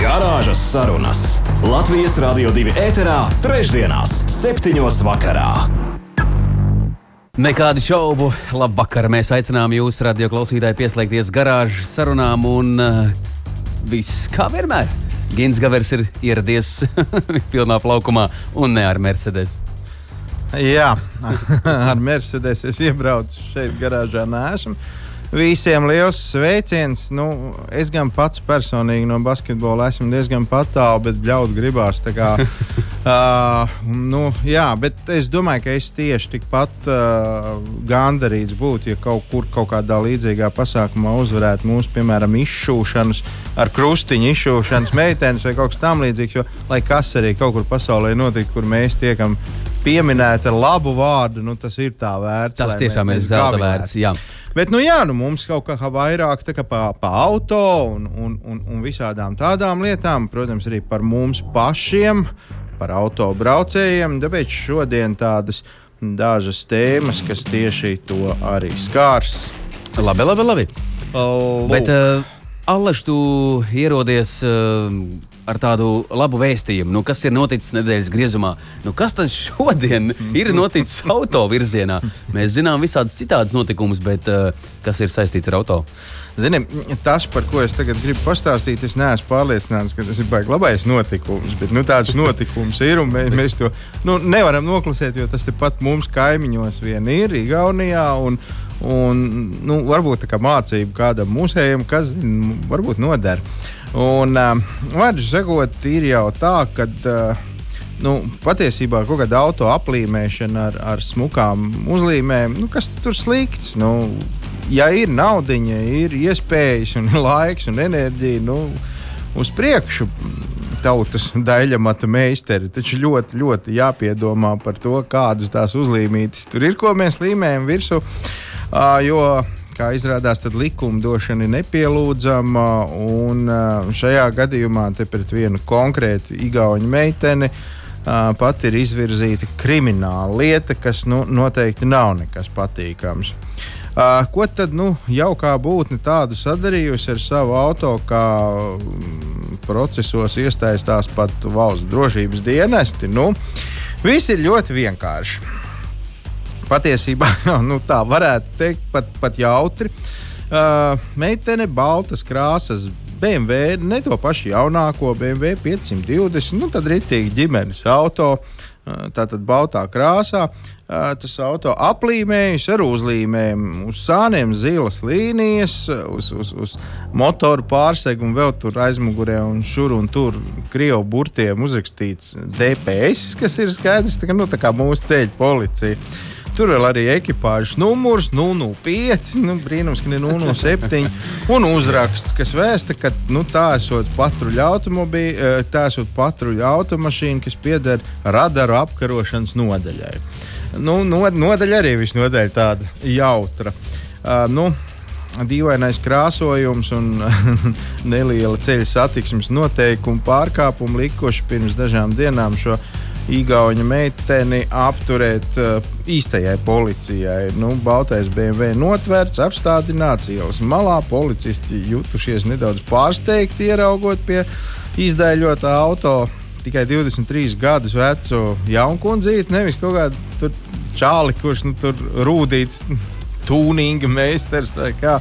Garāžas sarunas Latvijas Rādio 2 ēterā, trešdienās, septiņos vakarā. Nekādu šaubu. Labvakar! Mēs aicinām jūs, radio klausītāji, pieslēgties garāžas sarunām un uh, viss kā vienmēr. Gins Gavers ir ieradies pilnā plaukumā un ne ar Mercedes. Jā, ar Mercedes es iebraucu šeit garāžā. Nesmu. Visiem liels sveiciens. Nu, es gan pats personīgi no basketbola esmu diezgan tālu, bet bļaut gribās. Kā, uh, nu, jā, bet es domāju, ka es tieši tikpat uh, gandarīts būtu, ja kaut kur kaut kādā līdzīgā pasākumā uzvarētu mūsu, piemēram, izšūšanas ar krustiņu izšūšanas meitenes vai kaut kas tamlīdzīgs. Jo, lai kas arī kaut kur pasaulē notiktu, kur mēs tiekam pieminēti ar labu vārdu, nu, tas ir tā vērts. Tas tiešām ir zelta vērts. Jā. Bet, nu, jā, nu, mums kaut kā vairāk kā pa, pa auto un, un, un, un visādām tādām lietām, protams, arī par mums pašiem, par autobraucējiem. Tāpēc šodien tādas dažas tēmas, kas tieši to arī skārs. Labi, labi, labi. Uh, Bet, uh, Allaž, tu ierodies. Uh, ar tādu labu vēstījumu, nu, kas ir noticis nedēļas griezumā. Nu, kas tad šodien ir noticis auto virzienā? Mēs zinām visādus citādus notikumus, bet uh, kas ir saistīts ar auto? Zini, tas, par ko es tagad gribu pastāstīt, es neesmu pārliecināts, ka tas ir baigts labais notikums. Bet nu, tāds notikums ir un mēs, mēs to nu, nevaram noklusēt, jo tas tepat mums kaimiņos vien ir Igaunijā. Un, un, nu, varbūt tā kā mācība kādam mūsējam, kas varbūt noder. Un, uh, vārdu sakot, ir jau tā, ka. Uh, nu, patiesībā kaut kāda auto aplīmēšana ar, ar smukām uzlīmēm, nu, kas tur slikts? Nu, ja ir naudiņa, ir iespējas, un laiks un enerģija, nu, uz priekšu tautas daļamata meistari. Taču ļoti, ļoti jāpiedomā par to, kādas tās uzlīmītas tur ir, ko mēs līmējam virsū. Uh, jo kā izrādās, tad likumdošana ir nepielūdzama. Un šajā gadījumā pret vienu konkrētu igauņu meiteni pat ir izvirzīta krimināla lieta, kas nu, noteikti nav nekas patīkams. Ko tad nu, jau kā būtne tādu sadarījusi ar savu auto, kā um, procesos iesaistās pat valsts drošības dienesti? Nu, viss ir ļoti vienkārši patiesībā nu, tā varētu teikt, pat, pat jautri. Uh, meitene, baltas krāsas, BMW, ne to pašu jaunāko, BMW 520, nu tad ritīgi ģimenes auto. Uh, tātad baltā krāsā, uh, tas auto aplīmējis ar uzlīmēm, uz sāniem zilas līnijas, uz, uz, uz motoru pārsegu un vēl tur aizmugurē un šur un tur krievu burtiem uzrakstīts DPS, kas ir skaidrs, tā kā, nu, tā kā mūsu ceļu policija. Tur vēl arī ekipāžas numurs, 005, nu, brīnums, ka ne 007. Un uzraksts, kas vēsta, ka nu, tā esot patruļa automobīļa, eh, tā esot patruļa automašīna, kas pieder radaru apkarošanas nodaļai. Nu, nodaļa arī visnotaļ tāda jautra. Uh, nu, dīvainais krāsojums un neliela ceļa satiksmes noteikumu pārkāpumu likuši pirms dažām dienām šo Igaunija meiteni apturēt uh, īstajai policijai. Nu, Baltais BMW notverts, apstādināts ielas malā. Policisti jutušies nedaudz pārsteigti, ieraugot pie izdēļotā auto tikai 23 gadus vecu jaunkundzīti, nevis kaut kādu čāli, kurš nu, tur rūdīts, tūnīga meistars vai kā.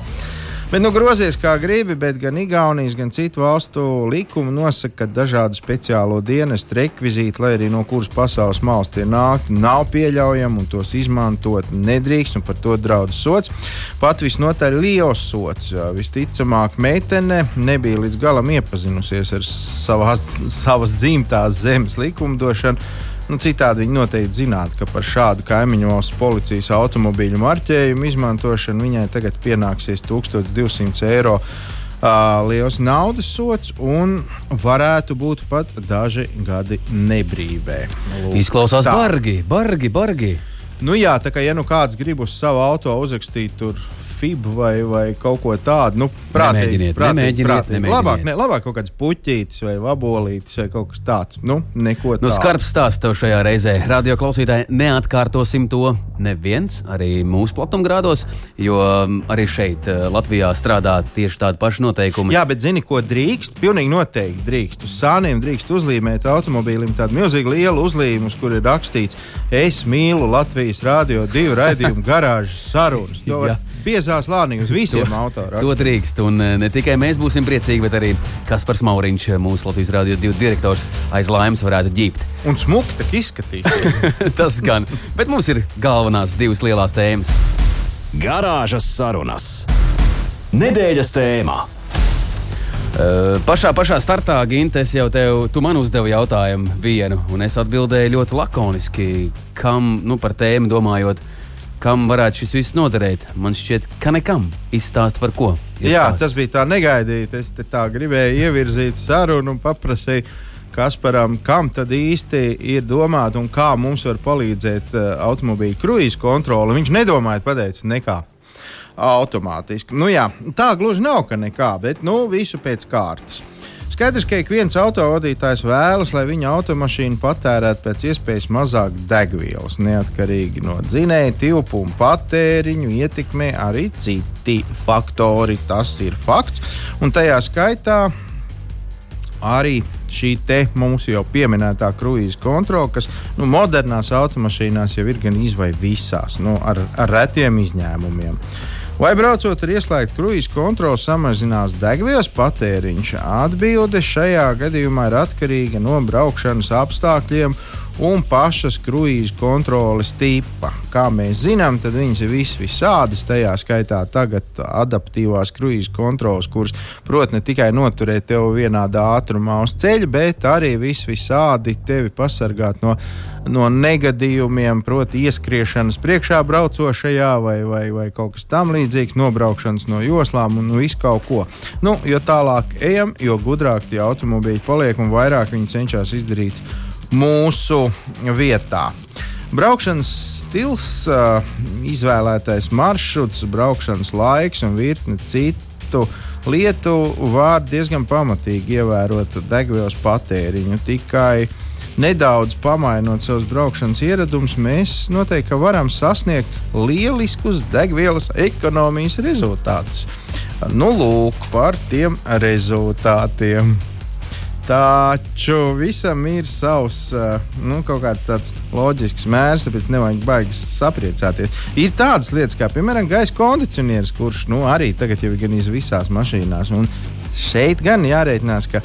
Bet nu, grozies kā gribi, bet gan Igaunijas, gan citu valstu likumi nosaka, ka dažādu speciālo dienestu rekvizīti, lai arī no kuras pasaules malas tie nāk, nav pieļaujami un tos izmantot nedrīkst, un par to draudz sots. Pat visnotaļ liels sots. Visticamāk, meitene nebija līdz galam iepazinusies ar savās, savas dzimtās zemes likumdošanu Nu, citādi viņi noteikti zinātu, ka par šādu kaimiņu valsts policijas automobīļu marķējumu izmantošanu viņai tagad pienāksies 1200 eiro Uh, liels naudas sots un varētu būt pat daži gadi nebrīvē. Lūk, Izklausās tā. bargi, bargi, bargi. Nu jā, tā kā ja nu kāds grib uz savu auto uzrakstīt tur FIB vai, vai kaut ko tādu, nu, prātīgi, Nemēģiniet, prātīgi, nemēģiniet, prātīgi. nemēģiniet. Labāk, ne, labāk kaut kāds puķītis vai vabolītis vai kaut kas tāds. Nu, neko Nu, tādu. skarbs stāsts tev šajā reizē. Radio klausītāji, neatkārtosim to neviens, arī mūsu platumgrādos, jo um, arī šeit, uh, Latvijā, strādā tieši tādi paši noteikumi. Jā, bet zini, ko drīkst? Pilnīgi noteikti drīkst. Uz sāniem drīkst uzlīmēt automobīlim tādu milzīgu lielu uzlīmu, uz kur ir rakstīts, es mīlu Latvijas Rādio divu raidījumu garāžas sarunas. To var Biezās lānī uz visiem autoriem. To drīkst. Un uh, ne tikai mēs būsim priecīgi, bet arī Kaspars Mauriņš, uh, mūsu Latvijas Rādio 2 direktors, aiz laimes varētu ģīpt. Un smuki tā izskatīsies. Tas gan. Bet mums ir galvenās divas lielās tēmas. Garāžas sarunas. Nedēļas tēmā. Uh, pašā, pašā startā, Ginte, es jau tev, tu man uzdevi jautājumu vienu, un es atbildēju ļoti lakoniski, kam, nu, par tēmu domājot, kam varētu šis viss noderēt. Man šķiet, ka nekam. Izstāst par ko. Jā, Izstāst. tas bija tā negaidīti. Es tā gribēju ievirzīt sarunu un paprasīju. Kasparam, kam tad īsti ir domāta un kā mums var palīdzēt uh, automobīļa kruīzes kontrole? Viņš nedomāja, pateica, nekā automātiski. Nu, jā, tā gluži nav, ka nekā, bet nu, visu pēc kārtas. Skaidrs, ka ik viens autovadītājs vēlas, lai viņa automašīna patērētu pēc iespējas mazāk degvielas. Neatkarīgi no dzinēja tilpuma, patēriņu, ietekmē arī citi faktori. Tas ir fakts. Un tajā skaitā arī šī te mūsu jau pieminētā kruīzes kontrole, kas nu, modernās automašīnās jau ir gan izvai visās, nu, ar, ar retiem izņēmumiem. Vai braucot ar ieslēgtu kruīzes kontroli samazinās degvielas patēriņš? Atbilde šajā gadījumā ir atkarīga no braukšanas apstākļiem un pašas kruīzes kontroles tipa. Kā mēs zinām, tad viņas ir vis visādas, tajā skaitā tagad adaptīvās kruīzes kontroles, kuras prot ne tikai noturēt tevi vienādā ātrumā uz ceļa, bet arī vis visādi tevi pasargāt no, no negadījumiem, proti, ieskriešanas priekšā braucošajā vai, vai, vai kaut kas tam līdzīgs, nobraukšanas no joslām un visu kaut ko. Nu, jo tālāk ejam, jo gudrāk tie automobīļi paliek un vairāk viņi cenšas izdarīt mūsu vietā. Braukšanas stils, izvēlētais maršruts, braukšanas laiks un virkne citu lietu var diezgan pamatīgi ievērot degvielas patēriņu. Tikai nedaudz pamainot savus braukšanas ieradumus, mēs noteikti varam sasniegt lieliskus degvielas ekonomijas rezultātus. Nu, lūk, par tiem rezultātiem. Taču visam ir savs uh, nu, kaut kāds tāds loģisks mērs, tāpēc nevajag baigi sapriecāties. Ir tādas lietas, kā piemēram gaisa kondicionieris, kurš nu, arī tagad jau ir gan visās mašīnās. Un šeit gan jārēķinās, ka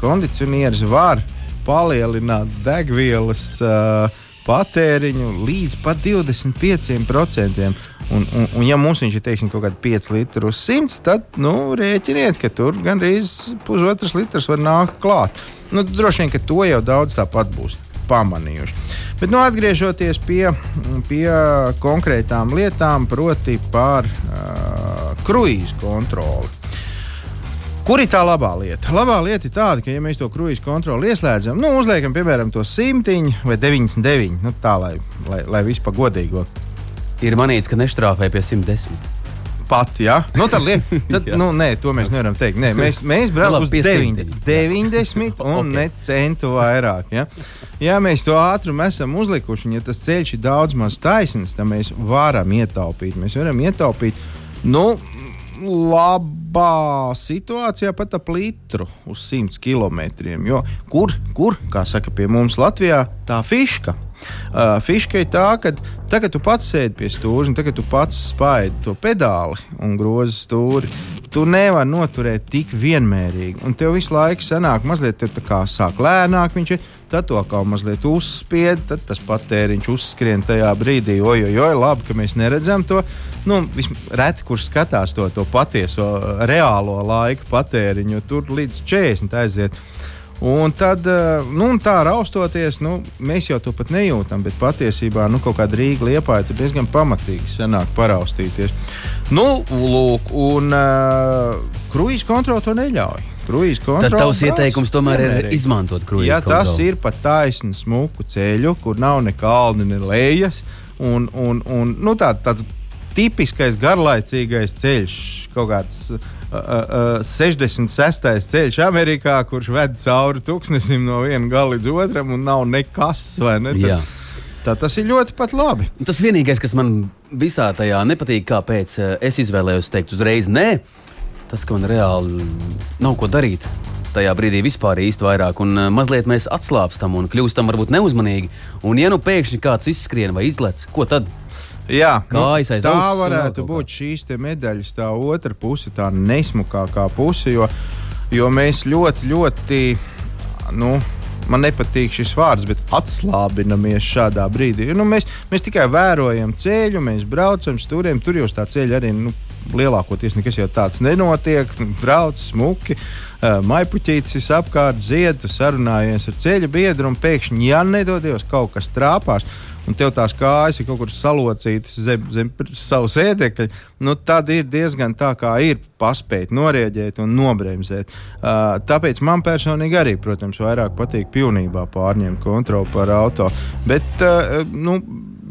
kondicionieris var palielināt degvielas uh, patēriņu līdz pat 25%. Un, un, un ja mums viņš ir teiksim, kaut kādi 5 litri uz 100, tad nu, rēķiniet, ka tur gandrīz pusotrs litrs var nākt klāt. Nu, droši vien, ka to jau daudz tāpat būs pamanījuši. Bet, nu, atgriežoties pie, pie konkrētām lietām, proti, par uh, kruīzes kontroli. Kur ir tā labā lieta? Labā lieta ir tāda, ka, ja mēs to kruīzes kontroli ieslēdzam, nu, uzliekam, piemēram, to simtiņu vai 99, nu, tā lai, lai, lai viss pa godīgo Ir manīts, ka nestrāfē pie 110. pat, ja? Nu, tad, liek, tad nu, nē, to mēs nevaram teikt. Nē, mēs mēs Nu, braucam uz pie 90, 90 un Ok. ne centu vairāk. Ja? ja mēs to ātrumu esam uzlikuši, un ja tas ceļš ir daudz maz taisns, tad mēs varam ietaupīt. Mēs varam ietaupīt. Nu, labā situācijā pat ap litru uz 100 km. Jo kur, kur, kā saka pie mums Latvijā, tā fiška? Uh, fiška ir tā, ka tagad tu pats sēdi pie stūra, un tagad tu pats spaidi to pedāli un grozi stūri. Tu nevari noturēt tik vienmērīgi, un tev visu laiku sanāk mazliet tā kā sāk lēnāk. Viņš ir tad to kā mazliet uzspied, tad tas patēriņš uzskrien tajā brīdī. Oi, oi, oi, labi, ka mēs neredzam to. Nu, reti, kurš skatās to, to patieso, reālo laiku patēriņu, tur līdz 40 aiziet. Un tad, uh, nu, un tā raustoties, nu, mēs jau to pat nejūtam, bet patiesībā nu, kaut kāda Rīga liepāja tur diezgan pamatīgi sanāk paraustīties. Nu, lūk, un uh, kruīzes kontrole to neļauj. Tad tavs ieteikums tomēr ir izmantot kruīzes ja kontroli. Tas ir pa taisnu smuku ceļu, kur nav ne kalni, ne lejas, un, un, un nu, tā, tāds tipiskais garlaicīgais ceļš, kaut kāds uh, uh, 66. ceļš Amerikā, kurš ved cauri tūkstnesim no viena gala līdz otram, un nav nekas. Ne? Tad, Tā tas ir ļoti labi. Tas vienīgais, kas man visā tajā nepatīk, kāpēc es izvēlējos teikt uzreiz nē, tas, ka man reāli nav ko darīt. Tajā brīdī vispār īsti vairāk, un mazliet mēs atslābstam un kļūstam varbūt neuzmanīgi. Un, ja nu pēkšņi kāds izskrien vai izlec, ko tad? Jā, nu, tā varētu būt šīs medaļas, tā otra puse, tā nesmukākā puse. Jo, jo mēs ļoti, ļoti. Nu, man nepatīk šis vārds, bet atslābinamies šādā brīdī. Nu, mēs, mēs tikai vērojam ceļu, mēs braucam, turiem, tur jau uz tā ceļa arī nu, lielākoties nekas jau tāds nenotiek. Brauc smuki, uh, maipuķītis apkārt, ziedu, sarunājies ar ceļa biedru un pēkšņi, ja nedodies kaut kas trāpās, un tev tās kājas ir kaut kur salocītas zem, zem savas ēdekļa, nu, tad ir diezgan tā, kā ir paspēt norēģēt un nobremzēt. Uh, tāpēc man personīgi arī, protams, vairāk patīk pilnībā pārņemt kontroli pār auto. Bet, uh, nu,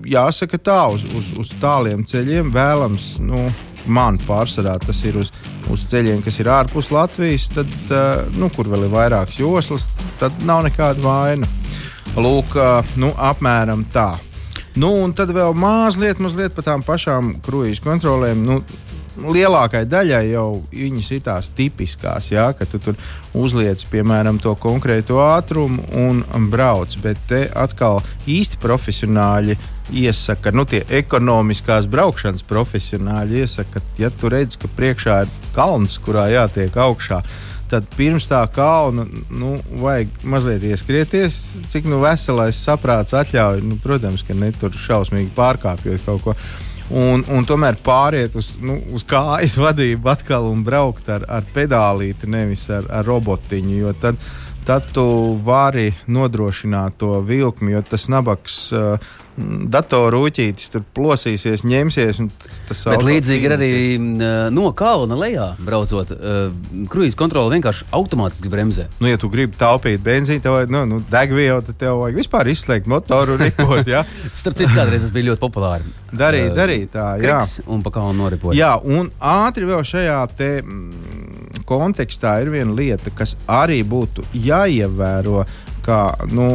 jāsaka tā, uz, uz, uz tāliem ceļiem vēlams. Nu, Man pārsvarā tas ir uz, uz ceļiem, kas ir ārpus Latvijas, tad, nu, kur vēl ir vairākas joslas, tad nav nekāda vaina. Lūk, nu, apmēram tā. Nu, un tad vēl mazliet, mazliet par tām pašām kruīzes kontrolēm. Nu, lielākai daļai jau viņas ir tās tipiskās, jā, ka tu tur uzliec, piemēram, to konkrēto ātrumu un brauc. Bet te atkal īsti profesionāļi iesaka, nu, tie ekonomiskās braukšanas profesionāļi iesaka, ka, ja tu redz, ka priekšā ir kalns, kurā jātiek augšā, tad pirms tā kauna nu, vajag mazliet ieskrieties, cik nu veselais saprāts atļauj. Nu, protams, ka ne tur šausmīgi pārkāpjot kaut ko. Un, un tomēr pāriet uz, nu, uz kājas vadību atkal un braukt ar, ar pedālīti, nevis ar, ar robotiņu. Jo tad, tad tu vari nodrošināt to vilkli, jo tas nabaks. Uh, datoru rūtītis tur plosīsies, ņemsies. Tas Bet līdzīgi ir arī no kalna lejā braucot. Kruīzes kontrole vienkārši automātiski bremzē. Nu, ja tu gribi taupīt benzīnu, tev vajag nu, nu, degvielu, tad tev vajag vispār izslēgt motoru un ripot. Ja? Starp citu, kādreiz tas bija ļoti populāri. Darīt, darīt tā, jā. Un pa kalnu noripot. Jā, un ātri vēl šajā te. Kontekstā ir viena lieta, kas arī būtu jāievēro, kā nu,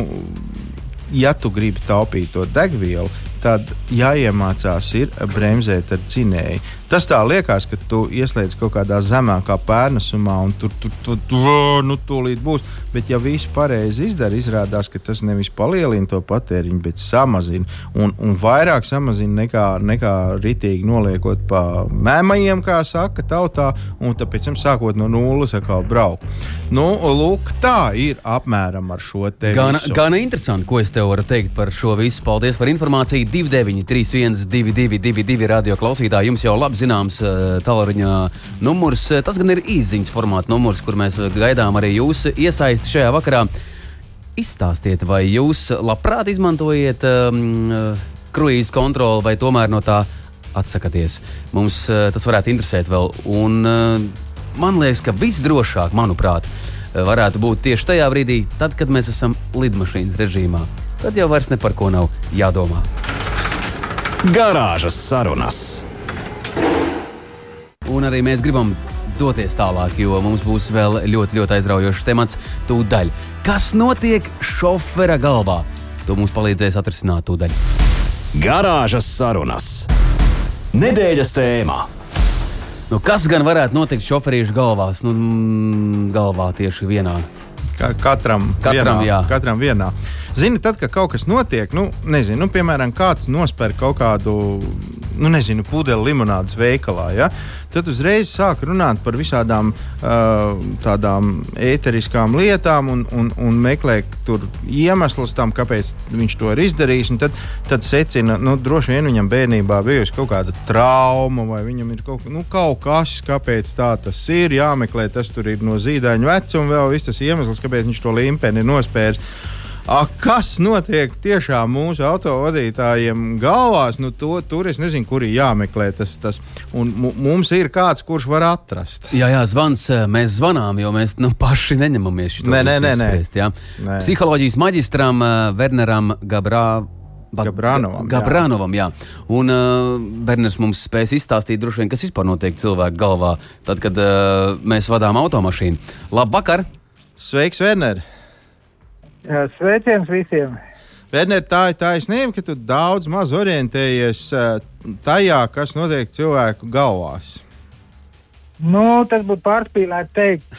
ja tu gribi taupīt to degvielu, tad jāiemācās ir bremzēt ar dzinēju. Tas tā liekas, ka tu ieslēdz kaut kādā zemākā pērnesumā, un tur tur tur tur nu, tūlīt būs. Bet, ja viss pareizi izdara, izrādās, ka tas nevis palielina to patēriņu, bet samazina. Un, un vairāk samazina nekā, nekā ritīgi noliekot pa mēmajiem, kā saka tautā, un tāpēc sākot no nulles atkal braukt. Nu, lūk, tā ir apmēram ar šo te. Gan, gan interesanti, ko es tev varu teikt par šo visu. Paldies par informāciju. 2931, 222, radio klausītāji, jums jau labi zināms eh, tālruņa numurs. Eh, tas gan ir īsiņas formāta numurs, kur mēs gaidām arī jūsu iesaisti šajā vakarā. Izstāstiet, vai jūs labprāt izmantojat um, kruīzes kontroli vai tomēr no tā atsakaties. Mums uh, tas varētu interesēt vēl. Un, uh, man liekas, ka visdrošāk, manuprāt, varētu būt tieši tajā brīdī, tad, kad mēs esam lidmašīnas režīmā. Tad jau vairs ne par ko nav jādomā. Garāžas sarunas. Un arī mēs gribam doties tālāk, jo mums būs vēl ļoti, ļoti aizraujošs temats tūdaļ. Kas notiek šofera galvā? To mums palīdzēs atrisināt tūdaļ. Garāžas sarunas. Nedēļas tēmā. Nu, kas gan varētu notikt šoferīšu galvās? Nu, galvā tieši vienā. Ka katram, katram, vienā, katram vienā. Zini, tad, kad kaut kas notiek, nu, nezinu, nu, piemēram, kāds nospēr kaut kādu nu, nezinu, pudeli limonādes veikalā. Ja? Tad uzreiz sāk runāt par visādām uh, tādām ēteriskām lietām un, un, un meklē iemeslus tam, kāpēc viņš to ir izdarījis. Tad, tad secina, nu, droši vien viņam bērnībā bijusi kaut kāda trauma, vai viņam ir kaut, nu, kaut kas, kāpēc tā tas ir. Jāmeklē, tas tur ir no zīdaiņa vecuma, vēl viss tas iemesls, kāpēc viņš to limpeni ir nospēris. A, kas notiek tiešām mūsu autovadītājiem galvās? Nu, to, tur es nezinu, kur ir jāmeklē tas. tas. Un mums ir kāds, kurš var atrast. Jā, jā, zvans. Eh, mēs zvanām, jo mēs nu, paši neņemamies šo nē. Psiholoģijas maģistram uh, Werneram Gabrā. Gabrānovam. Gabrānovam jā. jā. Un uh, Berners mums spēs izstāstīt, vien, kas vispār notiek cilvēku galvā, tad, kad uh, mēs vadām automašīnu. Labvakar! Sveiks, Werner! Sveiciens visiem! Werner, tā ir taisnība, ka tu daudz maz orientējies tajā, kas notiek cilvēku galvās. Nu, tas būtu pārspīlēti teikt.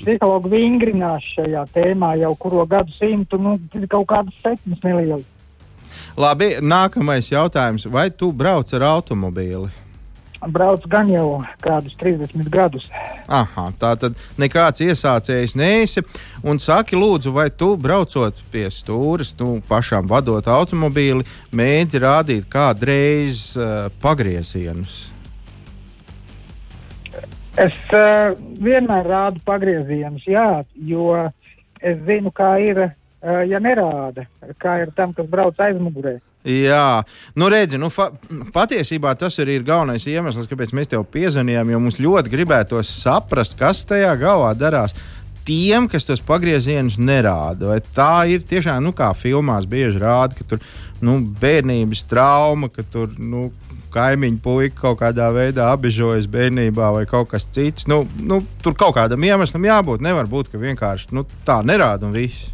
Psihologi vingrinās šajā tēmā jau kuru gadu simtu, nu, kaut kādas septiņas nelielas. Labi, nākamais jautājums. Vai tu brauc ar automobīli? Braucu gan jau kādus 30 gadus. Aha, tā tad nekāds iesācējs neesi. Un saki, lūdzu, vai tu braucot pie stūres, nu, pašām vadot automobīli, mēģini rādīt kādreiz uh, pagriezienus? Es uh, vienmēr rādu pagriezienus, jā, jo es zinu, kā ir, uh, ja nerāda, kā ir tam, kas brauc aizmugurē. Jā, nu redzi, nu, patiesībā tas arī ir galvenais iemesls, kāpēc mēs tev piezvanījām. Jo mums ļoti gribētos saprast, kas tajā galvā darās. Tiem, kas tos pagriezienus nerāda, vai tā ir tiešām, nu, kā filmās bieži rāda, ka tur nu, bērnības trauma, ka tur nu, kaimiņu puika kaut kādā veidā apbežojas bērnībā vai kaut kas cits. Nu, nu, tur kaut kādam iemeslam jābūt. Nevar būt, ka vienkārši nu, tā nerāda un viss.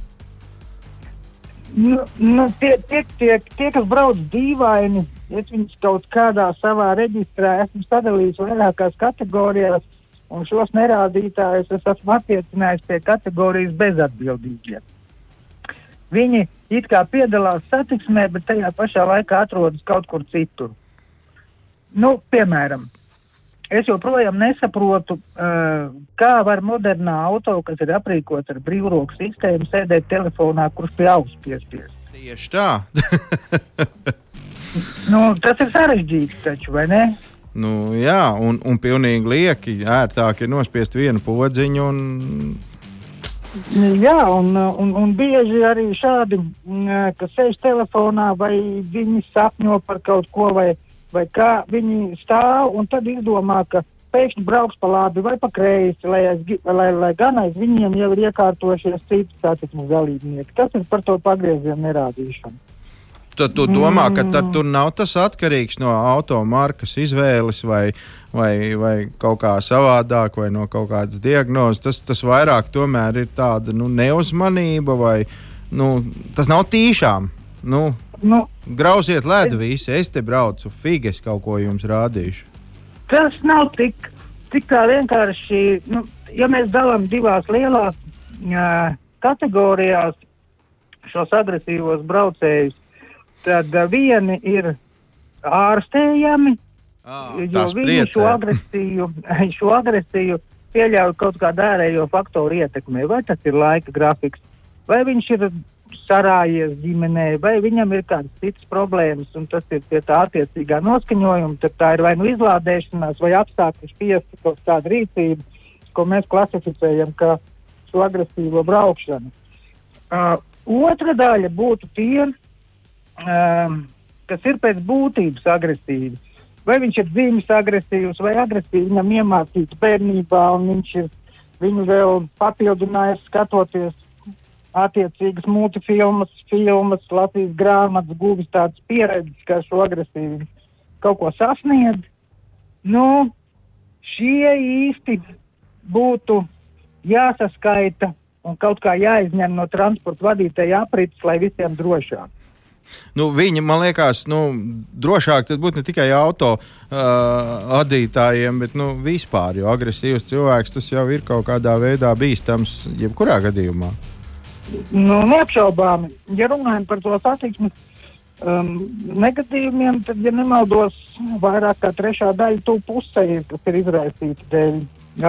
Nu, nu, tie, tie, tie, tie, kas brauc dīvaini, es viņus kaut kādā savā reģistrā esmu sadalījis vairākās kategorijās, un šos nerādītājus es esmu attiecinājis pie kategorijas bezatbildīgie. Viņi it kā piedalās satiksmē, bet tajā pašā laikā atrodas kaut kur citur. Nu, piemēram, Es joprojām nesaprotu, uh, kā var modernā auto, kas ir aprīkots ar brīvroku sistēmu, sēdēt telefonā, kurš pie auss piespiest. Tieši tā. nu, tas ir sarežģīti, taču, vai ne? Nu, jā, un, un pilnīgi lieki. ērtāk ir nospiest vienu podziņu. Un... Jā, un, un, un bieži arī šādi, kas sēž telefonā, vai viņi sapņo par kaut ko, vai vai kā viņi stāv un tad izdomā, ka pēkšņi brauks pa labi vai pa kreisi, lai, aiz, lai, lai gan aiz viņiem jau ir iekārtojušies citi satiksmes dalībnieki. Tas ir par to pagriezienu nerādīšanu. Tad tu domā, ka tad tur nav tas atkarīgs no automarkas izvēles vai, vai, vai kaut kā savādāk, vai no kaut kādas diagnozes. Tas, tas vairāk tomēr ir tāda nu, neuzmanība vai nu, tas nav tīšām. Nu, Nu, Grauziet ledu visi, es te braucu, figas kaut ko jums rādīšu. Tas nav tik, tik tā vienkārši. Nu, ja mēs dalām divās lielās uh, kategorijās šos agresīvos braucējus, tad uh, vieni ir ārstējami, ah, jo viņi šo agresiju, šo agresiju pieļauj kaut kādu ārējo faktoru ietekmē. Vai tas ir laika grafiks, vai viņš ir sarājies ģimenē, vai viņam ir kādas citas problēmas, un tas ir pie tā attiecīgā noskaņojuma, tad tā ir vai nu izlādēšanās, vai apstākļu spiesta kaut kāda rīcība, ko mēs klasificējam kā šo agresīvo braukšanu. Uh, otra daļa būtu tie, um, kas ir pēc būtības agresīvi. Vai viņš ir dzīves agresīvs, vai agresīvi viņam iemācīts bērnībā, un viņš ir viņu vēl papildinājis skatoties attiecīgas multifilmas, filmas, Latvijas grāmatas, guvis tādas pieredzes, kā šo agresīvu kaut ko sasniedz. Nu, šie īsti būtu jāsaskaita un kaut kā jāizņem no transporta vadītāja aprits, lai visiem drošāk. Nu, viņi, man liekas, nu, drošāk būtu ne tikai auto uh, vadītājiem, bet nu, vispār. Jo agresīvs cilvēks tas jau ir kaut kādā veidā bīstams jebkurā gadījumā. Nu, neapšaubāmi, ja runājam par to satiksmes um, negadījumiem, tad, ja nemaldos, vairāk kā trešā daļa to pusē ir, kas ir izraisīta dēļ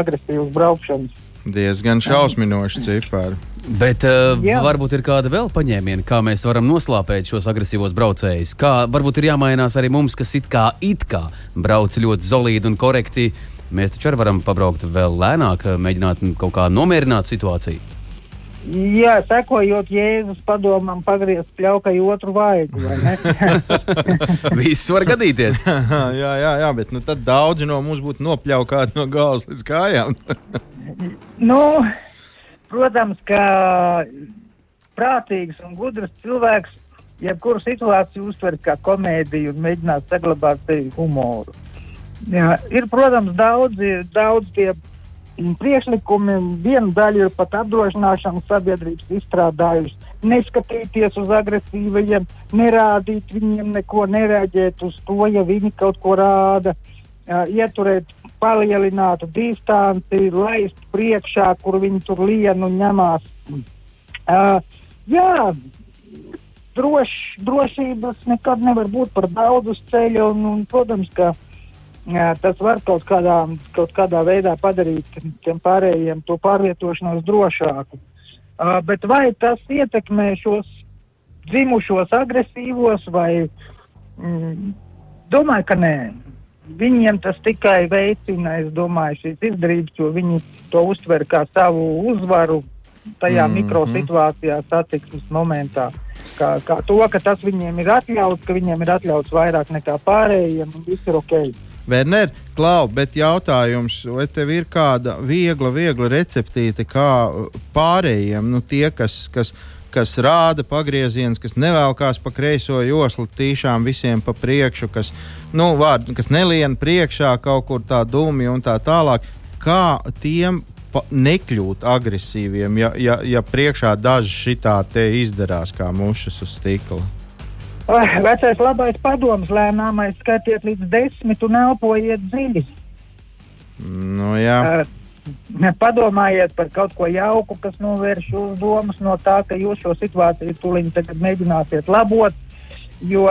agresīvas braukšanas. Diezgan šausminoši cipari. Bet uh, Jā. varbūt ir kāda vēl paņēmiena, kā mēs varam noslāpēt šos agresīvos braucējus. Kā varbūt ir jāmainās arī mums, kas it kā, it kā brauc ļoti solīdi un korekti. Mēs taču varam pabraukt vēl lēnāk, mēģināt kaut kā nomierināt situāciju. Jā, sekojot Jēzus padomam, pagriezt pļaukai otru vaigu. vai ne? Viss var gadīties. jā, jā, jā, bet nu, tad daudzi no mums būtu nopļaukāti no galvas līdz kājām. nu, protams, ka prātīgs un gudrs cilvēks jebkuru situāciju uztver kā komēdiju un mēģināt saglabāt sevi humoru. Jā, ir, protams, daudzi, daudz tie priekšlikumi. Viena daļa ir pat apdrošināšana sabiedrības izstrādājusi. Neskatīties uz agresīvajiem, nerādīt viņiem neko, nereaģēt uz to, ja viņi kaut ko rāda, uh, ieturēt palielinātu distanci, laist priekšā, kur viņi tur lien un ņemās. Uh, jā, droš, drošības nekad nevar būt par daudz uz ceļa, un, un protams, ka jā, tas var kaut kādā, kaut kādā veidā padarīt tiem pārējiem to pārvietošanos drošāku. Bet vai tas ietekmē šos dzimušos agresīvos vai mm, domāju, ka nē. Viņiem tas tikai veicina, es domāju, šīs izdarības, jo viņi to uztver kā savu uzvaru tajā mm. -hmm. mikrosituācijā, satiksmes momentā. Kā, kā to, ka tas viņiem ir atļauts, ka viņiem ir atļauts vairāk nekā pārējiem, un viss ir ok. Werner, Klau, bet jautājums, vai tev ir kāda viegla, viegla receptīte, kā uh, pārējiem, nu, tie, kas, kas, kas rāda pagrieziens, kas nevelkās pa kreiso joslu, tīšām visiem pa priekšu, kas, nu, vārd, kas nelien priekšā kaut kur tā dūmi un tā tālāk. Kā tiem nekļūt agresīviem, ja, ja, ja priekšā daži šitā te izdarās kā mušas uz stikla? Ai, Vecais labais padoms lēnām aizskatiet līdz desmit un elpojiet dziļi. Nu, jā. Uh, padomājiet par kaut ko jauku, kas novērš jūsu domas no tā, ka jūs šo situāciju tūlīt tagad mēģināsiet labot. Jo,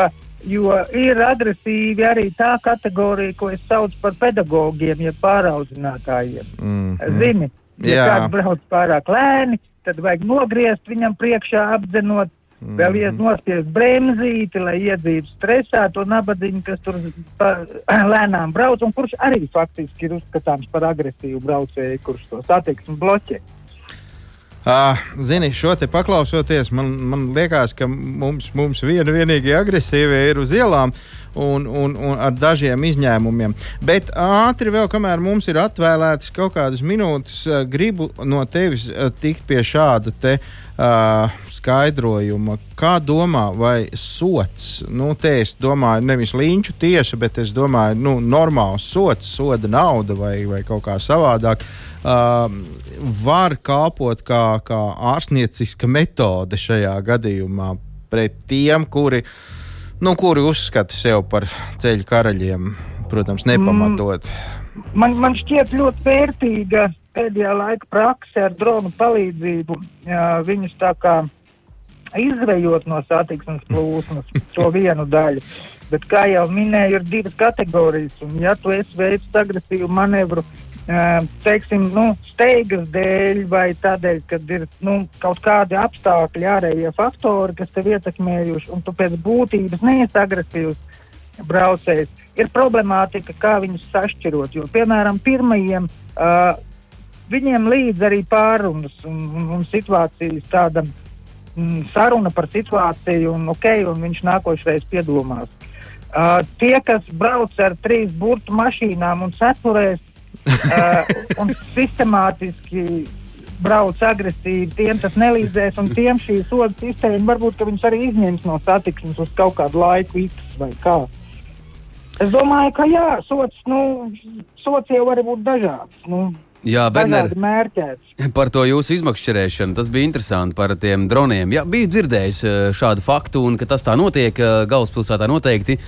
jo ir agresīvi arī tā kategorija, ko es saucu par pedagogiem, jeb pāraudzinātājiem. Mm, Zini, ja Jā. kāds brauc pārāk lēni, tad vajag nogriezt viņam priekšā, apdzenot, vēl Mhm. iet nospiest bremzīti, lai iedzītu stresā to nabadzību, kas tur pa, lēnām brauc, un kurš arī faktiski ir uzskatāms par agresīvu braucēju, kurš to satiksmi bloķē. Uh, zini, šo te paklausoties, man, man liekas, ka mums, mums viena vienīgie agresīvie ir uz ielām. Un, un, un ar dažiem izņēmumiem. Bet ātri vēl, kamēr mums ir atvēlētas kaut kādas minūtes, gribu no tevis tikt pie šāda te, uh, skaidrojuma. Kā domā, vai sots, nu, te es domāju, nevis līnču tieša, bet es domāju, nu, normāls sots, soda nauda vai, vai kaut kā savādāk. Uh, var kalpot kā, kā ārstnieciska metode šajā gadījumā pret tiem, kuri, nu, kuri uzskata sevi par ceļu karaļiem, protams, nepamatot. Man, man šķiet ļoti vērtīga pēdējā laika prakse ar dronu palīdzību. Jā, viņus tā kā izvejot no satiksmes plūsmas, to vienu daļu. Bet, kā jau minēju, ir divas kategorijas. Un, ja tu esi veicis agresīvu manevru, ā, teiksim, nu, steigas dēļ vai tādēļ, ka ir nu, kaut kādi apstākļi, ārējie faktori, kas tev ietekmējuši, un tu pēc būtības neesi agresīvs braucējs, ir problemātika, kā viņus sašķirot. Jo, piemēram, pirmajiem uh, viņiem līdz arī pārunas un, un, un situācijas tāda mm, saruna par situāciju, un, okay, un viņš nākošais piedomās. Uh, tie, kas brauc ar trīs burtu mašīnām un ceturēs uh, un sistemātiski brauc agresīvi, tiem tas nelīdzēs, un tiem šī soda sistēma varbūt viņus arī izņems no satiksmes uz kaut kādu laiku, X vai kā. Es domāju, ka jā, sots, nu, sots jau var būt dažāds. Nu, Jā, Werner, par to jūsu izmakšķerēšanu. Tas bija interesanti par tiem droniem. Jā, biju dzirdējis eh, šādu faktu, un tas tā notiek eh, galvaspilsētā noteikti.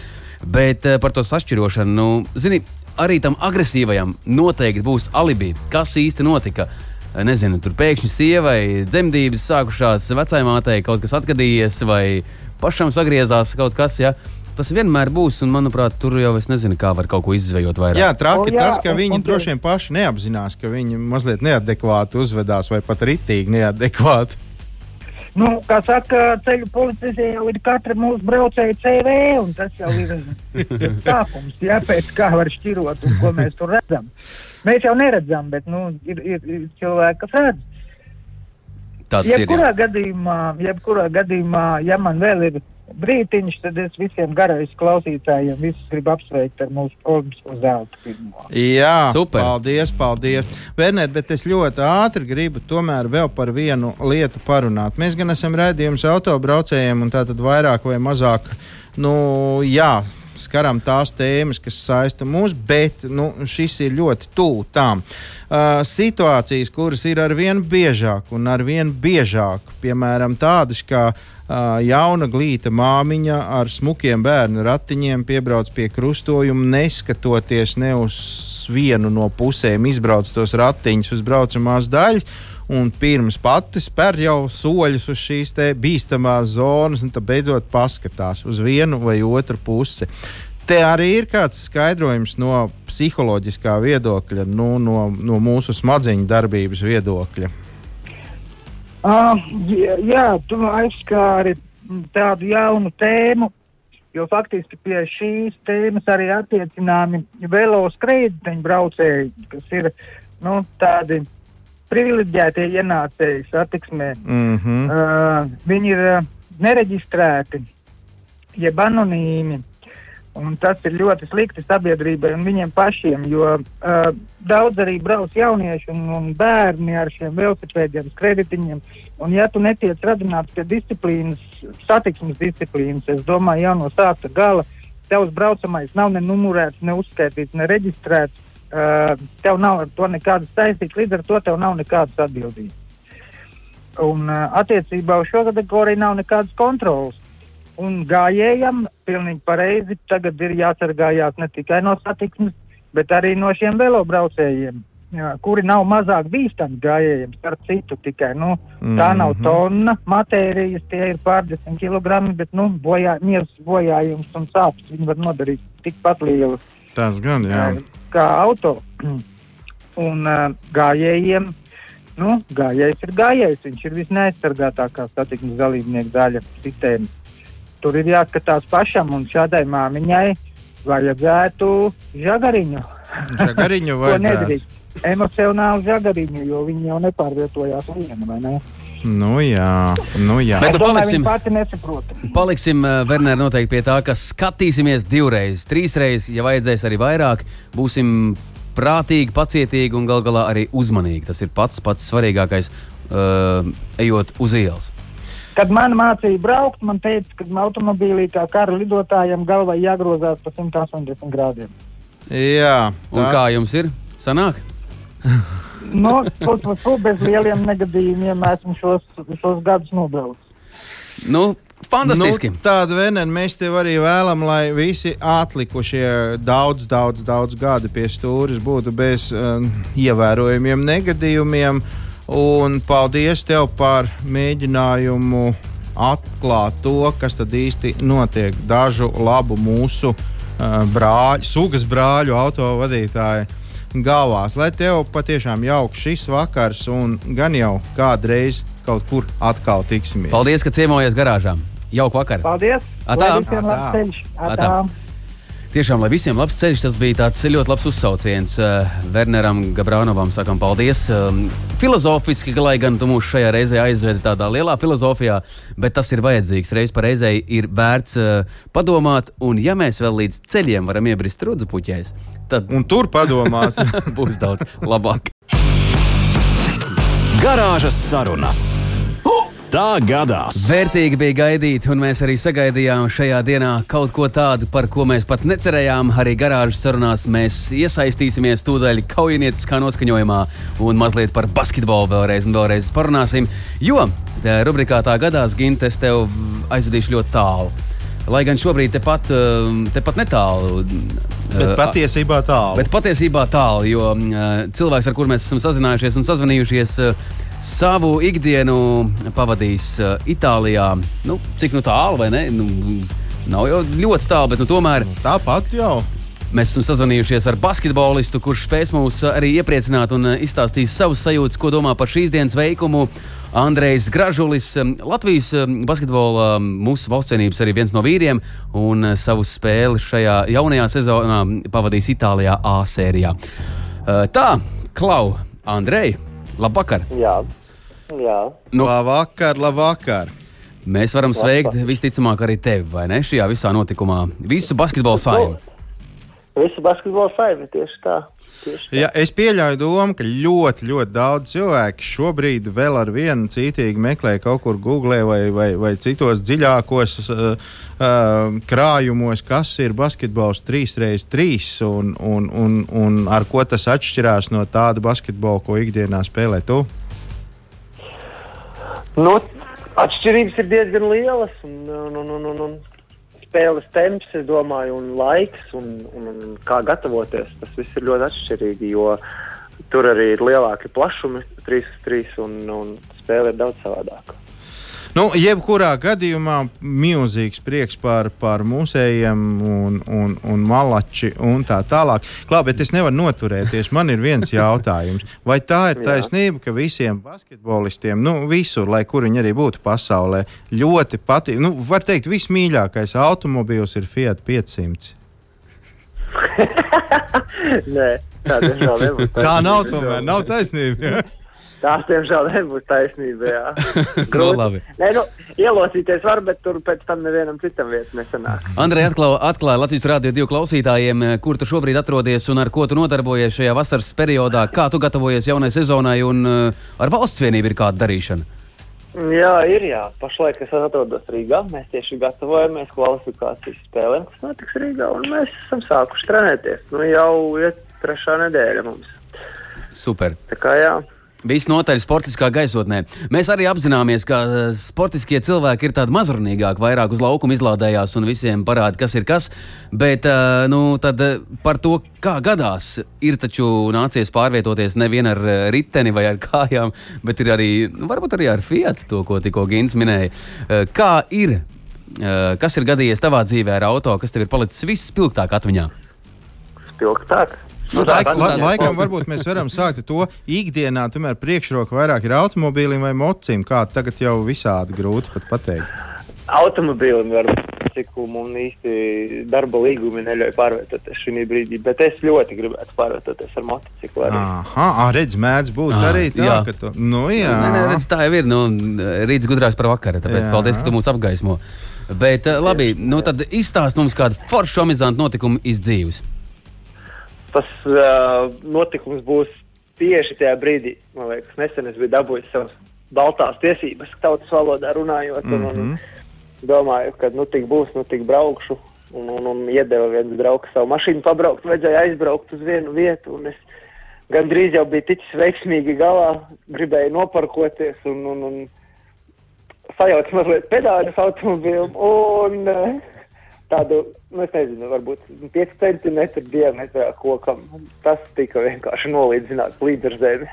Bet eh, par to sašķirošanu, nu, zini, arī tam agresīvajam noteikti būs alibi, kas īsti notika. Nezinu, tur pēkšņi sievai dzemdības sākušās, vecajai mātei kaut kas atgadījies, vai pašam sagriezās kaut kas. Ja? Tas vienmēr būs, un manuprāt, tur jau es nezinu, kā var kaut ko izvejot vairāk. Jā, traki O, jā, tas, ka viņi un- droši vien paši neapzinās, ka viņi mazliet neadekvāti uzvedās vai pat ritīgi neadekvāti. Nu, kā saka, ceļu policija jau ir katra mūsu braucēja CV, un tas jau ir ir sākums, jā, pēc kā var šķirot, un ko mēs tur redzam. Mēs jau neredzam, bet, nu, ir, ir, ir cilvēki, kas redz. Tāds ir. Jebkurā Jā. gadījumā, jebkurā gadījumā, ja man vēl ir brītiņš, tad es visiem garais klausītājiem visus gribu apsveikt ar mūsu olimpisko zelta pirmo. Jā, Super. paldies, paldies. Werner, bet es ļoti ātri gribu tomēr vēl par vienu lietu parunāt. Mēs gan esam redzējuši autobraucējiem, un tā tad vairāk vai mazāk, nu, jā. Skaram tās tēmas, kas saista mūs, bet nu, šis ir ļoti tuvu tām. Uh, situācijas, kuras ir ar vien biežāk un ar vien biežāk, piemēram, tādas kā uh, jauna glīta māmiņa ar smukiem bērnu ratiņiem piebrauc pie krustojuma, neskatoties ne uz vienu no pusēm, izbrauc tos ratiņus uz braucamās daļas. Un pirms pati spēr jau soļus uz šīs bīstamās zonas, un tad beidzot paskatās uz vienu vai otru pusi. Te arī ir kāds skaidrojums no psiholoģiskā viedokļa, nu, no, no mūsu smadzeņu darbības viedokļa. Uh, jā, tu aizskāri tādu jaunu tēmu, jo faktiski pie šīs tēmas arī attiecināmi veloskrējiņu braucēji, kas ir nu, tādi privileģētie ienācēji satiksmē. Mm -hmm. Uh, viņi ir uh, nereģistrēti, jeb anonīmi. Un tas ir ļoti slikti sabiedrībai un viņiem pašiem, jo uh, daudz arī brauc jaunieši un, un bērni ar šiem velosipēdiem, kreditiņiem. Un, ja tu netiec radināts pie disciplīnas, satiksmes disciplīnas, es domāju, jau no sākta gala, tavs braucamais nav ne numurēts, ne uzskaitīts, ne reģistrēts. Uh, tev nav ar to nekādas saistības, līdz ar to tev nav nekādas atbildības. Un uh, attiecībā uz šo kategoriju nav nekādas kontrolas. Un gājējam pilnīgi pareizi tagad ir jāsargājās ne tikai no satiksmes, bet arī no šiem velobraucējiem, jā, kuri nav mazāk bīstami gājējiem, starp citu tikai. Nu, tā nav Mhm. tonna matērijas, tie ir pārdesmit kilogrami, bet nu, bojā, miers bojājums un sāpes viņi var nodarīt tikpat lielas Tas gan, jā. eh, kā auto. Un uh, gājējiem, nu, gājējs ir gājējs, viņš ir visneaizsargātākā satiksmes dalībnieka daļa sistēmas. Tur ir jāskatās pašam, un šādai māmiņai vajadzētu žagariņu. Žagariņu vajadzētu. Emocionāli žagariņu, jo viņi jau nepārvietojās viena, vai ne? Nu jā, nu jā. Bet nu paliksim-. Paliksim, uh, Werner, noteikti pie tā, ka skatīsimies divreiz, trīsreiz, ja vajadzēs arī vairāk. Būsim prātīgi, pacietīgi un gal galā arī uzmanīgi. Tas ir pats pats svarīgākais, uh, ejot uz ielas. Kad man mācīja braukt, man teica, ka automobīlī kā kara lidotājiem galvā jāgrozās pa 180 grādiem. Jā, Un tas- kā jums ir? Sanāk? No, fu, bez lieliem negadījumiem esmu šos, šos gadus nobraucis. Nu, fantastiski. Nu, tāda vienā mēs tev arī vēlam, lai visi atlikušie daudz, daudz, daudz gadi pie stūres būtu bez uh, ievērojumiem negadījumiem. Un paldies tev par mēģinājumu atklāt to, kas tad īsti notiek dažu labu mūsu uh, brāļu, sugas brāļu autovadītāju galvās. Lai tev patiešām jauks šis vakars, un gan jau kādreiz kaut kur atkal tiksimies. Paldies, ka ciemojies garāžā. Jauku vakaru. Paldies! Atā. Atā. Atā. Atā. Tiešām, lai visiem labs ceļš, tas bija tāds ļoti labs uzsauciens uh, Werneram Gabrānovam. Sakām, paldies. Um, filozofiski, lai gan tu mūs šajā reizē aizvedi tādā lielā filozofijā, bet tas ir vajadzīgs. Reiz par reizei ir vērts uh, padomāt, un ja mēs vēl līdz ceļiem varam iebrist rudzu puķēs, tad Un tur padomāt. būs daudz labāk. Garāžas sarunas. Tā gadās. Vērtīgi bija gaidīt, un mēs arī sagaidījām šajā dienā kaut ko tādu, par ko mēs pat necerējām. Arī garāžas sarunās mēs iesaistīsimies tūdaļ kaujinieciskā noskaņojumā un mazliet par basketbolu vēlreiz un vēlreiz parunāsim. Jo tā rubrikā tā gadās, Ginte, es tev aizvedīšu ļoti tālu. Lai gan šobrīd tepat, eh, tepat netālu. Bet eh, patiesībā tālu. Bet patiesībā tālu, jo uh, cilvēks, ar kuriem mēs esam sazinājušies un sazvanījušies, uh, savu ikdienu pavadījis uh, Itālijā. Nu, cik nu tālu, vai ne? Nu, nav jau ļoti tālu, bet nu, tomēr. Tāpat jau. Mēs esam sazvanījušies ar basketbolistu, kurš spēs mūs arī iepriecināt un uh, izstāstīs savus sajūtas, ko domā par šīs dienas veikumu. Andrejs Gražulis, um, Latvijas um, basketbola um, mūsu valstsienības arī viens no vīriem, un uh, savu spēli šajā jaunajā sezonā pavadīs Itālijā A sērijā. Uh, Tā, Klau, Andrej, labvakar! Jā, jā. Nu. Labvakar, labvakar. Mēs varam sveikt visticamāk arī tevi, vai ne? Šajā visā notikumā. Visu basketbola saimnu. Visu basketbola saimi tieši tā. Ja, es pieļauju domu, ka ļoti, ļoti daudz cilvēku šobrīd vēl ar vienu cītīgi meklē kaut kur Google vai, vai, vai citos dziļākos uh, uh, krājumos, kas ir basketbols 3x3 un, un, un, un ar ko tas atšķirās no tāda basketbola, ko ikdienā spēlē tu. Nu, atšķirības ir diezgan lielas. Un, un, un, un, un spēles temps, es domāju, un laiks, un, un, un kā gatavoties. Tas viss ir ļoti atšķirīgi, jo tur arī ir lielāki plašumi, 3-3, un, un spēle ir daudz savādāka. Nu, jebkurā gadījumā milzīgs prieks par, par mūsējiem un, un, un malači un tā tālāk. Klā, bet es nevaru noturēties. Man ir viens jautājums. Vai tā ir taisnība, ka visiem basketbolistiem, nu, visur, lai kur viņi arī būtu pasaulē, ļoti patīk, nu, var teikt, vismīļākais automobīls ir Fiat 500? Nē, tā. Tā nav tomēr, nav taisnība. Ja? Tā diemžēl nebūs taisnība. Jā. Nu, labi. Nē, nu, ielocīties var, bet tur pēc tam nevienam citam vietas nesanāk. Andrej, atklāja, atklāja Latvijas Rādio divu klausītājiem, eh, kur tu šobrīd atrodies un ar ko tu nodarbojies šajā vasaras periodā. Kā tu gatavojies jaunai sezonai un uh, ar valsts vienību ir kāda darīšana? Jā, ir jā. Pašlaik es atrodos Rīgā. Mēs tieši gatavojamies kvalifikācijas spēlēm, kas notiks Rīgā. un Mēs esam sākuši trenēties. Nu, jau ir trešā nedēļa mums. Super. Tā kā jā. Visnotaļ sportiskā gaisotnē. Mēs arī apzināmies, ka eh, sportiskie cilvēki ir tādi mazrunīgāki, vairāk uz laukuma izlādējās un visiem parāda, kas ir kas. Bet eh, nu, eh, par to, kā gadās, ir taču nācies pārvietoties nevien ar riteni vai ar kājām, bet ir arī, nu, varbūt arī ar Fiat, to, ko tikko Gins minēja. Kā ir? Kas ir gadījies tavā dzīvē ar auto, kas tev ir palicis vispilgtāk atmiņā? Spilgtāk. Nu, tā- laik, la, laikam varbūt mēs varam sākt ar to ikdienā, tomēr priekšroka vairāk ir automobīlim vai mocim, kā tagad jau visādi grūti pat pateikt. Automobīlim var būt, cik man īsti darba līgumi neļauj pārvietoties šī brīdī, bet es ļoti gribētu pārvietoties ar motociklu. Arī. Aha, ah, redz, mēdz būt Ah, arī tā, jā. ka tu, nu jā. Nē, nē, redz, tā jau ir. Nu, rīts gudrāks par vakaru, tāpēc Jā. paldies, ka tu mūs apgaismo. Bet, labi, nu tad izstāst mums kādu foršu amizantu notikumu iz dzīves. Tas uh, notikums būs tieši tajā brīdī, man liekas, nesen es biju dabūjis savas baltās tiesības, tautas valodā runājot. Mm -hmm. un, un domāju, ka nu tik būs, nu tik braukšu. Un, un, un iedeva viens draugs savu mašīnu pabraukt, vajadzēja aizbraukt uz vienu vietu. un es Gandrīz jau bija ticis veiksmīgi galā, gribēju noparkoties un, un, un sajaukt mazliet pedāļus automobīlim un eh, tādu, nu nezinu, varbūt 5 centimetru diametrā kokam. Tas tika vienkārši nolīdzināts līdz ar zemi.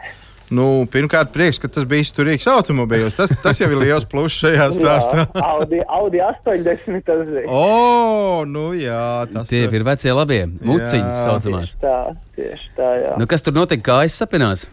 Nu, pirmkārt, prieks, ka tas bija izturīgs automobīls. Tas, tas jau ir liels pluss šajā stāstā. Jā, Audi, Audi 80 tas bija. O, nu jā, tas Tie ir vecie labie muciņas, Jā. saucamās. Tieši tā, tieši tā, jā. Nu, kas tur notika? Kā es sapinās?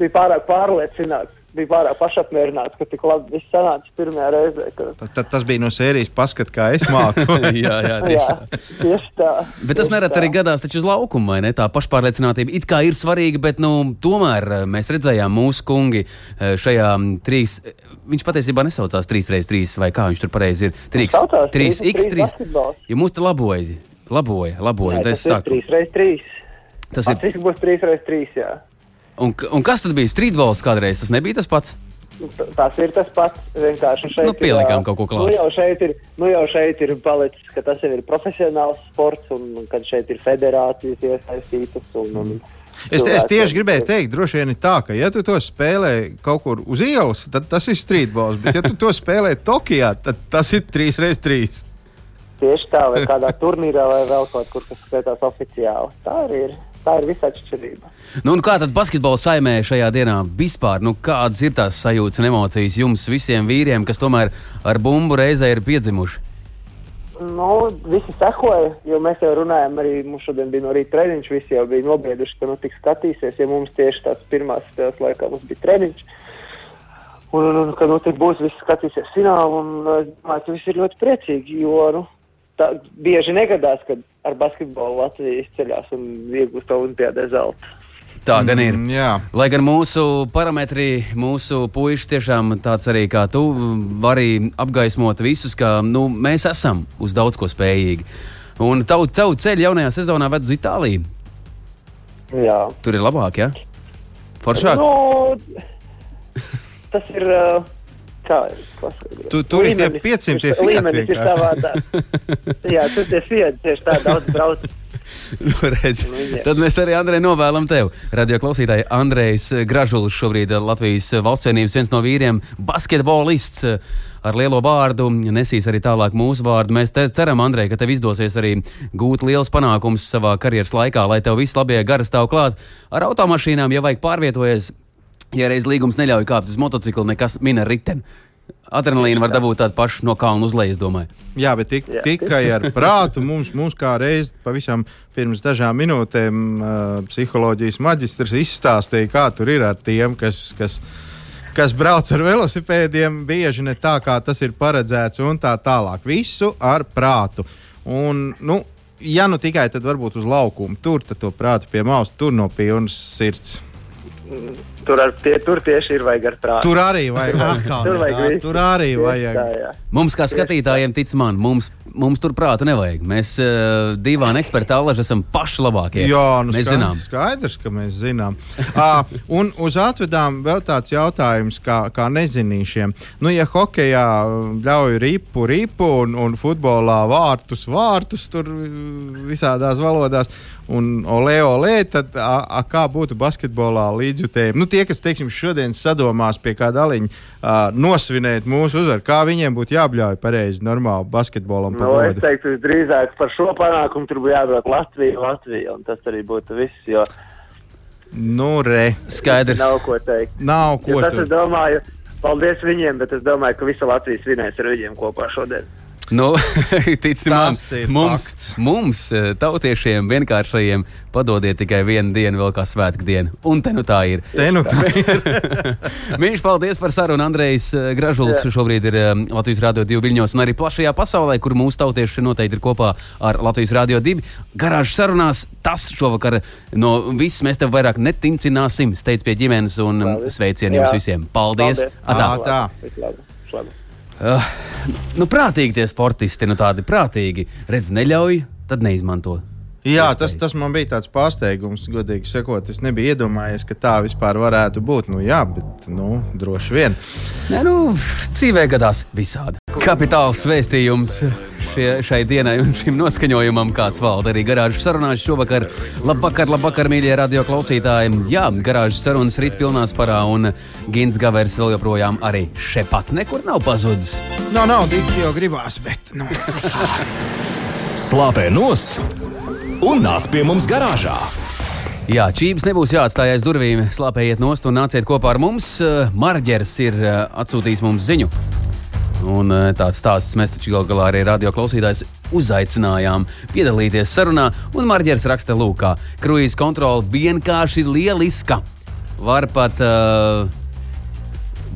Bija pārāk pārliecināts, bija pārāk pašapmierināts, ka tik labi viss sanāca pirmajā reizē. Ka... Ta- ta- Tas bija no sērijas paskat, kā es māku. jā, jā, tieši. Jā, tieši tā. Bet tas tā. arī gadās taču uz laukuma, vai ne? Tā pašpārliecinātība it kā ir svarīga, bet nu, tomēr eh, mēs redzējām mūsu kungi eh, šajā mm, trīs. Viņš patiesībā nesaucās 3x3 vai kā viņš tur pareizi ir. 3, saucās 3x3. basketbols. Ja mūs te laboja, laboja, laboja. Un tas ir saku, 3x3. tas ir. viss būs 3x3, jā. Un, un kas tad bija streetbols kādreiz? Tas nebija tas pats. T- Tas ir tas pats. Vienkārši šeit Nu, ir, pielikām ā, kaut ko klāt. Nu jau, šeit ir, nu jau šeit ir palicis, ka tas ir profesionāls sports un kad šeit ir federācijas iesaistītas. Un, un Es, es tieši gribēju teikt, droši vien ir tā, ka, ja tu to spēlē kaut kur uz ielas, tad tas ir streetbols. Bet, ja tu to spēlē Tokijā, tad tas ir 3x3. Tieši tā, vai kādā turnīrā vai vēl kaut kur, kas skaitās oficiāli. Tā arī ir. tā ir visa atšķirība. Nu, kā tad basketbola saimē šajā dienā vispār? Nu, kādas ir tās sajūtas un emocijas jums visiem vīriem, kas tomēr ar bumbu reizē ir piedzimuši? Nu, visi sekoja, jo mēs jau runājam, arī mums šodien bija no rīta treniņš, visi jau bija nobrieduši, ka nu tik skatīsies, ja mums tieši tās pirmās spēles laikā mums bija treniņš. Un, un, un ka nu tik būs, visi skatīsies finālu, un es domāju, ka visi ir ļoti priecīgi, jo, nu, tā bieži negadās, kad ar basketbolu Latvija izceļās un iegūst olimpiādē zelta. Tā gan ir. Mm, jā. Lai gan mūsu parametri, mūsu puiši tiešām tāds arī kā tu, vari apgaismot visus, ka nu, mēs esam uz daudz ko spējīgi. Un tavu, tavu ceļu jaunajā sezonā ved uz Itāliju. Jā. Tur ir labāk, ja? Foršāk. Nu, tas ir. uh, Kā paskaidrot? Tu- tur ir tie Līmenis 500 tie ir- Fiat Līmenis ir savādāk. Jā, tur tie Fiat tieši tā daudz brauc. Nu, redz, Nu. Tad mēs arī Andrei novēlam tev. Radio klausītāji Andrejs Gražulis šobrīd Latvijas valsts vienības viens no vīriem, basketbolists ar lielo vārdu, nesīs arī tālāk mūsu vārdu. Mēs te ceram, Andrej, ka tev izdosies arī gūt liels panākums savā karjeras laikā, lai tev viss labie gari stāv klāt. Ar automašīnām, ja vajag pārvietoties, ja reiz līgums neļauj kāpt uz motocikla, nekas mina riteni. Adrenalīnu var dabūt tādu pašu no kalna uz leju, domāju. Jā, bet tik, Jā. tikai ar prātu mums, mums kā reiz pavisam pirms dažām minūtēm uh, psiholoģijas maģistrs izstāstīja, kā tur ir ar tiem, kas, kas, kas brauc ar velosipēdiem, bieži ne tā, kā tas ir paredzēts, un tā tālāk. Visu ar prātu. Un, nu, ja nu tikai tad varbūt uz laukumu, tur to prātu pie malas, tur no pilnas sirds. Tur, ar, tie, tur tieši ir vajag ar prātu. Tur arī vajag, atkal, Tur vajag jā, tur arī vajag. Tā, jā. Mums, kā skatītājiem, tic man, mums, mums tur prāta nevajag. Mēs uh, divām eksperti alaži esam paši labākie. Jā, nu mēs skaidrs, zinām. Skaidrs, ka mēs zinām. uh, un uz atvedām vēl tāds jautājums, kā, kā nezinīšiem. Nu, ja hokeja ļauj ripu, ripu un, un futbolā vārtus, vārtus tur visādās valodās. Un olē, olē, tad a, a, kā būtu basketbolā līdzjutējiem? Nu, tie, kas, teiksim, šodien sadomās pie kāda aliņa uh, nosvinēt mūsu uzvaru, kā viņiem būtu jābļauj pareizi, normāli basketbolam Nu, es teiktu, drīzāk par šo panākumu tur būtu jābrauc Latvija, Latvija, un tas arī būtu viss, jo Nu, re, Skaidrs. nav ko teikt. nav ko tas, tur. es domāju, paldies viņiem, bet es domāju, ka visa Latvija svinēs ar viņiem kopā šodien. Nu, ticim man, mums, fakts. mums, eh, tautiešiem, vienkāršajiem, padodiet tikai vienu dienu, vēl kā svētku dienu. Un te nu tā ir. Te nu tā ir. Mīļš, paldies par sarunu. Andrejs eh, Gražulis Jā. šobrīd ir eh, Latvijas Rādio 2 viļņos un arī plašajā pasaulē, kur mūsu tautieši noteikti ir kopā ar Latvijas Rādio 2. Garāžas sarunās tas šovakar no viss mēs tev vairāk netincināsim. Steidz pie ģimenes un sveicienu jums visiem. Paldies! Paldies. Atā. Ā, tā. Uh, nu, prātīgi tie sportisti, nu tādi prātīgi. Redz, neļauj, tad neizmanto. Jā, tas, tas man bija tāds pārsteigums, godīgi sakot. Es nebiju iedomājies, ka tā vispār varētu būt. Nu, jā, bet nu, droši vien. Nē, nu, dzīvē gadās visādi. Kapitāls vēstījums šie, šai dienai un šim noskaņojumam, kāds valda arī garāžas sarunās šovakar. Labvakar, labvakar, mīļie radio klausītāji. Jā, garāžas sarunas rīt pilnā sparā un Gins Gavers vēl joprojām arī šepat nekur nav pazudis. Nav, dikti jau gribās, bet. Nu. Slāpē nost un nāc pie mums garāžā. Jā, čības nebūs jāatstāj aiz durvīm. Slāpējiet nost un nāciet kopā ar mums. Marģers ir eh, atsūtījis mums ziņu. Un eh, tāds stāsts mēs taču gal galā arī radio klausītājus uzaicinājām piedalīties sarunā. Un Marģers raksta, lūk, ka kruīzes kontrole vienkārši lieliska. Var pat uh,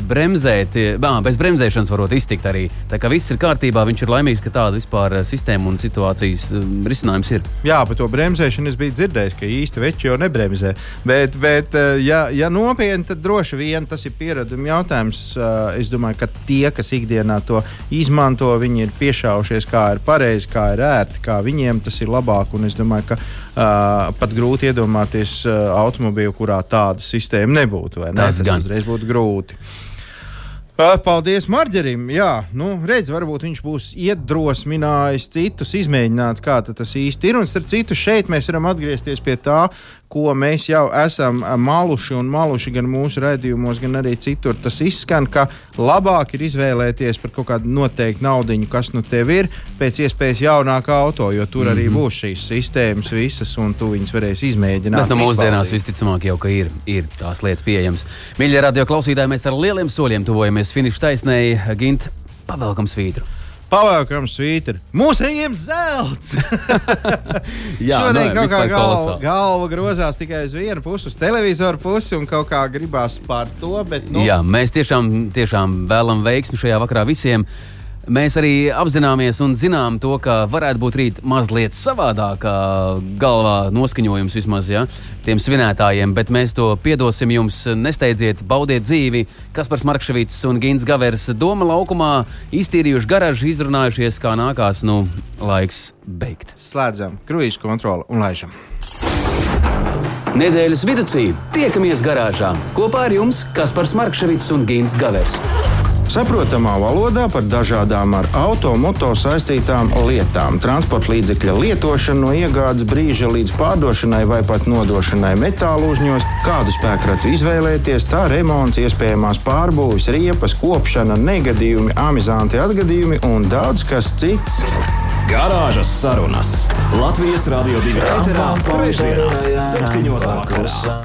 bremzēt, bā, bez bremzēšanas varot iztikt arī. Tā kā viss ir kārtībā, viņš ir laimīgs, ka tāda vispār eh, sistēma un situācijas um, risinājums ir. Jā, par to bremzēšanu es biju dzirdējis, ka īsti veči jau nebremzē. Bet, bet eh, ja, ja nopietni, tad droši vien tas ir piereduma jautājums. Eh, Es domāju, ka tie, kas ikdienā to izmanto, viņi ir piešāvušies, kā ir pareizi, kā ir ērti, kā viņiem tas ir labāk. Un es domāju, ka uh, pat grūti iedomāties uh, automobīlu, kurā tāda sistēma nebūtu. Ne? Tas gan. uzreiz būtu grūti. Paldies Marģerim. Jā, nu, redz, varbūt viņš būs iedrosminājis citus izmēģināt, kā ta tas īsti ir. Un starp citu, šeit mēs varam atgriezties pie tā, ko mēs jau esam uh, maluši un maluši gan mūsu raidījumos, gan arī citur. Tas izskan, ka labāk ir izvēlēties par kaut kādu noteiktu naudu, kas nu tev ir, pēc iespējas jaunākā auto, jo tur mm -hmm. arī Mhm. būs šīs sistēmas visas, un tu viņas varēsi izmēģināt. Bet no mūsdienās visticamāk jau ir, ir tās lietas pieejamas. Mīļie radio klausītāji, mēs ar lieliem soļiem tuvojamies finiša taisnēji. Gint, pavelkam svītru. Pavēlkam svītru. Mūsējiem zelts! Jā, Šodien nu, kaut kā galva, galva grozās tikai uz vienu pusi, uz televizoru pusi, un kaut kā gribās par to. Bet, nu, Jā, mēs tiešām, tiešām vēlam veiksmi šajā vakarā visiem. Mēs arī apzināmies un zinām to, ka varētu būt rīt mazliet savādākā galvā noskaņojums vismaz ja, tiem svinētājiem, bet mēs to piedosim jums. Nesteidziet, baudiet dzīvi. Kaspars Markevits un Gins Gavers Doma laukumā iztīrījuši garažu, izrunājušies, kā nākās. Nu, laiks beigt. Slēdzam kruīzu kontroli un laižam. Nedēļas vidū tiekamies garāžā kopā ar jums Kaspars Markevits un Gins Gavers. Saprotamā valodā par dažādām ar automoto saistītām lietām, transporta līdzekļa lietošanu no iegādes brīža līdz pārdošanai vai pat nodošanai metālu uzņos, kādu spēkratu izvēlēties, tā remonts, iespējamās pārbūves, riepas, kopšana, negadījumi, amizanti atgadījumi un daudz kas cits. Garāžas sarunas Latvijas Rādio 2 ēterā trešdienās, septiņos vakarā.